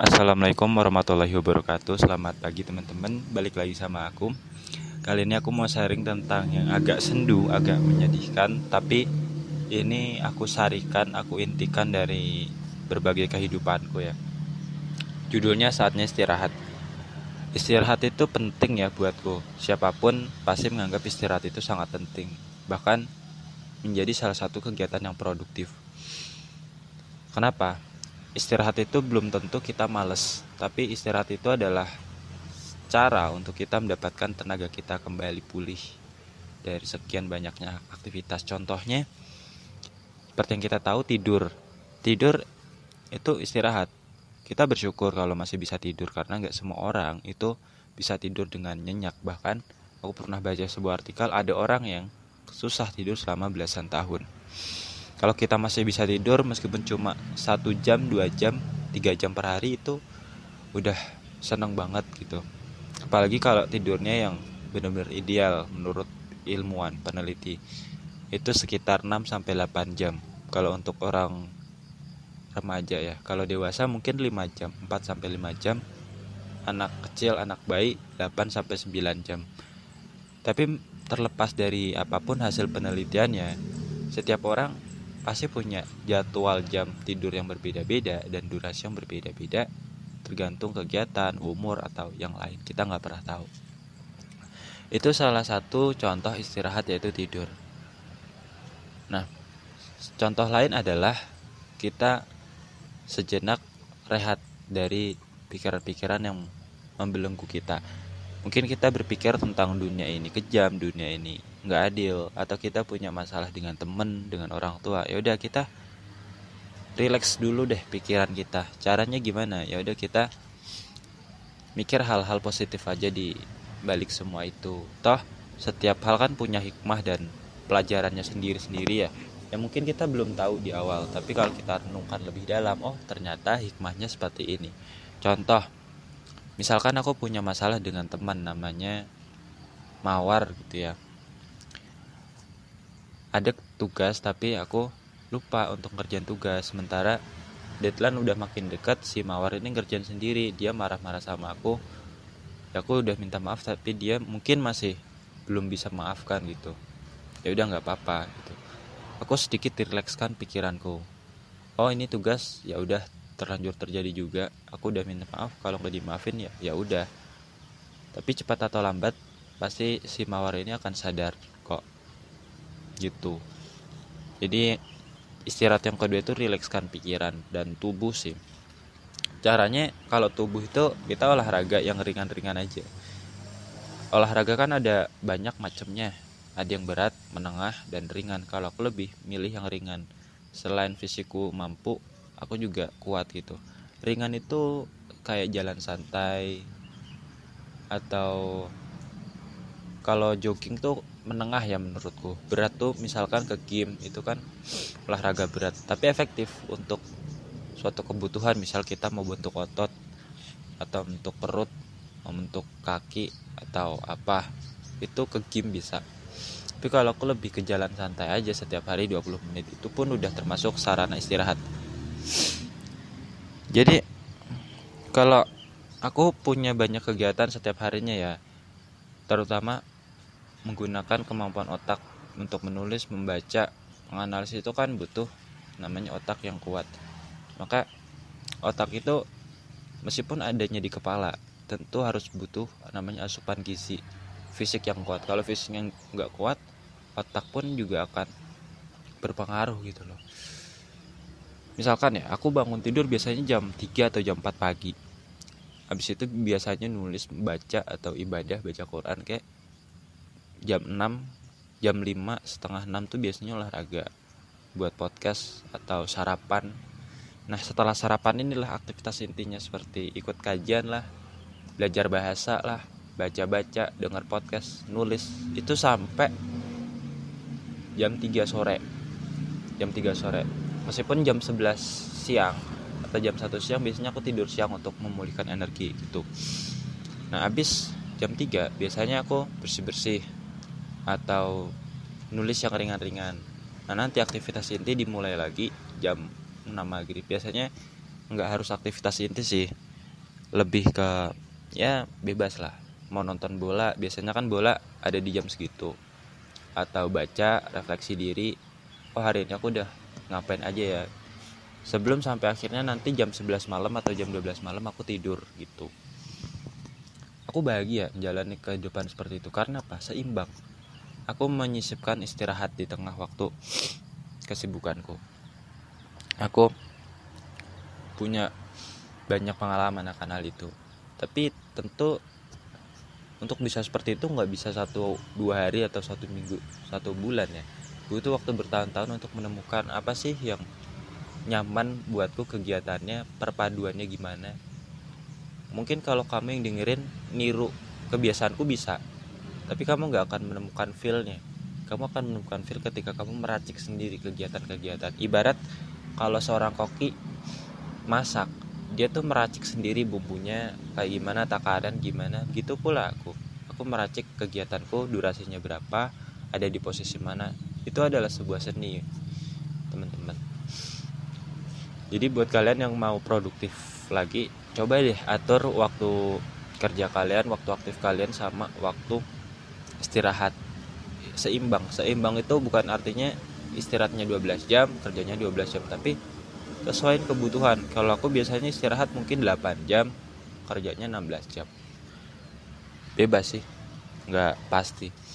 Assalamualaikum warahmatullahi wabarakatuh. Selamat pagi teman-teman. Balik lagi sama aku. Kali ini aku mau sharing tentang yang agak sendu Agak menyedihkan. Tapi ini aku sarikan Aku intikan dari berbagai kehidupanku ya. Judulnya saatnya istirahat. Istirahat itu penting ya buatku. Siapa pun pasti menganggap istirahat itu sangat penting. Bahkan menjadi salah satu kegiatan yang produktif. Kenapa? Istirahat itu belum tentu kita males tapi istirahat itu adalah cara untuk kita mendapatkan tenaga kita kembali pulih dari sekian banyaknya aktivitas. Contohnya seperti yang kita tahu tidur. Tidur itu istirahat. Kita bersyukur kalau masih bisa tidur karena nggak semua orang itu bisa tidur dengan nyenyak. Bahkan aku pernah baca sebuah artikel ada orang yang susah tidur selama belasan tahun kalau kita masih bisa tidur meskipun cuma satu jam dua jam tiga jam per hari itu udah seneng banget gitu. Apalagi kalau tidurnya yang benar-benar ideal menurut ilmuwan peneliti. Itu sekitar 6 sampai 8 jam. Kalau untuk orang remaja ya. Kalau dewasa mungkin 5 jam 4 sampai 5 jam. Anak kecil anak bayi 8 sampai 9 jam. Tapi terlepas dari apa pun hasil penelitiannya setiap orang pasti punya jadwal jam tidur yang berbeda-beda dan durasi yang berbeda-beda tergantung kegiatan, umur atau yang lain. Kita nggak pernah tahu. Itu salah satu contoh istirahat yaitu tidur. Nah, contoh lain adalah kita sejenak rehat dari pikiran-pikiran yang membelenggu kita. Mungkin kita berpikir tentang dunia ini kejam, dunia ini nggak adil atau kita punya masalah dengan temen dengan orang tua. Ya udah kita relax dulu deh pikiran kita. Caranya gimana? Ya udah kita mikir hal-hal positif aja di balik semua itu. Toh setiap hal kan punya hikmah dan pelajarannya sendiri-sendiri ya. Yang mungkin kita belum tahu di awal tapi kalau kita renungkan lebih dalam oh ternyata hikmahnya seperti ini. Contoh misalkan aku punya masalah dengan teman namanya mawar gitu ya. Ada tugas tapi aku lupa untuk ngerjain tugas. Sementara deadline udah makin dekat si mawar ini ngerjain sendiri. Dia marah-marah sama aku. Ya aku udah minta maaf tapi dia mungkin masih belum bisa maafkan gitu. Ya udah nggak apa-apa gitu. Aku sedikit rilekskan pikiranku. Oh ini tugas ya udah terlanjur terjadi juga aku udah minta maaf kalau nggak dimaafin ya ya udah. Tapi cepat atau lambat pasti si mawar ini akan sadar gitu. Jadi istirahat yang kedua itu rilekskan pikiran dan tubuh sih. Caranya kalau tubuh itu kita olahraga yang ringan-ringan aja. Olahraga kan ada banyak macamnya. Ada yang berat menengah dan ringan. Kalau aku lebih milih yang ringan. Selain fisikku mampu aku juga kuat gitu. Ringan itu kayak jalan santai atau kalau jogging tuh menengah ya menurutku. Berat tuh misalkan ke gym itu kan olahraga berat tapi efektif untuk suatu kebutuhan misal kita mau bentuk otot atau untuk perut mau bentuk kaki atau apa itu ke gym bisa. Tapi kalau aku lebih ke jalan santai aja setiap hari 20 menit itu pun udah termasuk sarana istirahat jadi kalau aku punya banyak kegiatan setiap harinya ya terutama menggunakan kemampuan otak untuk menulis, membaca, menganalisis itu kan butuh namanya otak yang kuat. Maka otak itu meskipun adanya di kepala, tentu harus butuh namanya asupan gizi fisik yang kuat. Kalau fisik yang nggak kuat, otak pun juga akan berpengaruh gitu loh. Misalkan ya, aku bangun tidur biasanya jam 3 atau jam 4 pagi. Habis itu biasanya nulis, baca atau ibadah, baca Quran kayak jam 6 jam 5 setengah 6 tuh biasanya olahraga buat podcast atau sarapan. Nah setelah sarapan inilah aktivitas intinya seperti ikut kajian lah belajar bahasa lah baca-baca dengar podcast nulis. Itu sampai jam 3 sore. Jam 3 sore meskipun jam 11 siang atau jam 1 siang biasanya aku tidur siang untuk memulihkan energi gitu. Nah habis jam 3 biasanya aku bersih-bersih atau nulis yang ringan-ringan. Nah nanti aktivitas inti dimulai lagi jam 6 maghrib. Biasanya nggak harus aktivitas inti sih. Lebih ke ya bebas lah. Mau nonton bola biasanya kan bola ada di jam segitu. Atau baca refleksi diri. Oh hari ini aku udah ngapain aja ya. Sebelum sampai akhirnya nanti jam 11 malam atau jam 12 malam aku tidur gitu. Aku bahagia menjalani kehidupan seperti itu. Karena apa? Seimbang. Aku menyisipkan istirahat di tengah waktu kesibukanku. Aku punya banyak pengalaman akan hal itu. Tapi tentu untuk bisa seperti itu nggak bisa satu dua hari atau satu minggu satu bulan ya butuh waktu bertahun-tahun untuk menemukan apa sih yang nyaman buatku kegiatannya perpaduannya gimana. Mungkin kalau kamu yang dengerin niru kebiasaanku bisa. Tapi kamu nggak akan menemukan feelnya. Kamu akan menemukan feel ketika kamu meracik sendiri kegiatan-kegiatan. Ibarat kalau seorang koki masak dia tuh meracik sendiri bumbunya kayak gimana takaran gimana. Gitu pula aku. Aku meracik kegiatanku durasinya berapa ada di posisi mana itu adalah sebuah seni teman-teman. Jadi buat kalian yang mau produktif lagi coba deh atur waktu kerja kalian waktu aktif kalian sama waktu istirahat. Seimbang. Seimbang itu bukan artinya istirahatnya 12 jam kerjanya 12 jam tapi sesuai kebutuhan. Kalau aku biasanya istirahat mungkin 8 jam kerjanya 16 jam. Bebas sih. Nggak pasti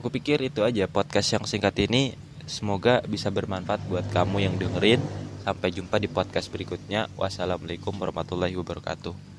aku pikir itu aja podcast yang singkat ini semoga bisa bermanfaat buat kamu yang dengerin. Sampai jumpa di podcast berikutnya. Wassalamualaikum warahmatullahi wabarakatuh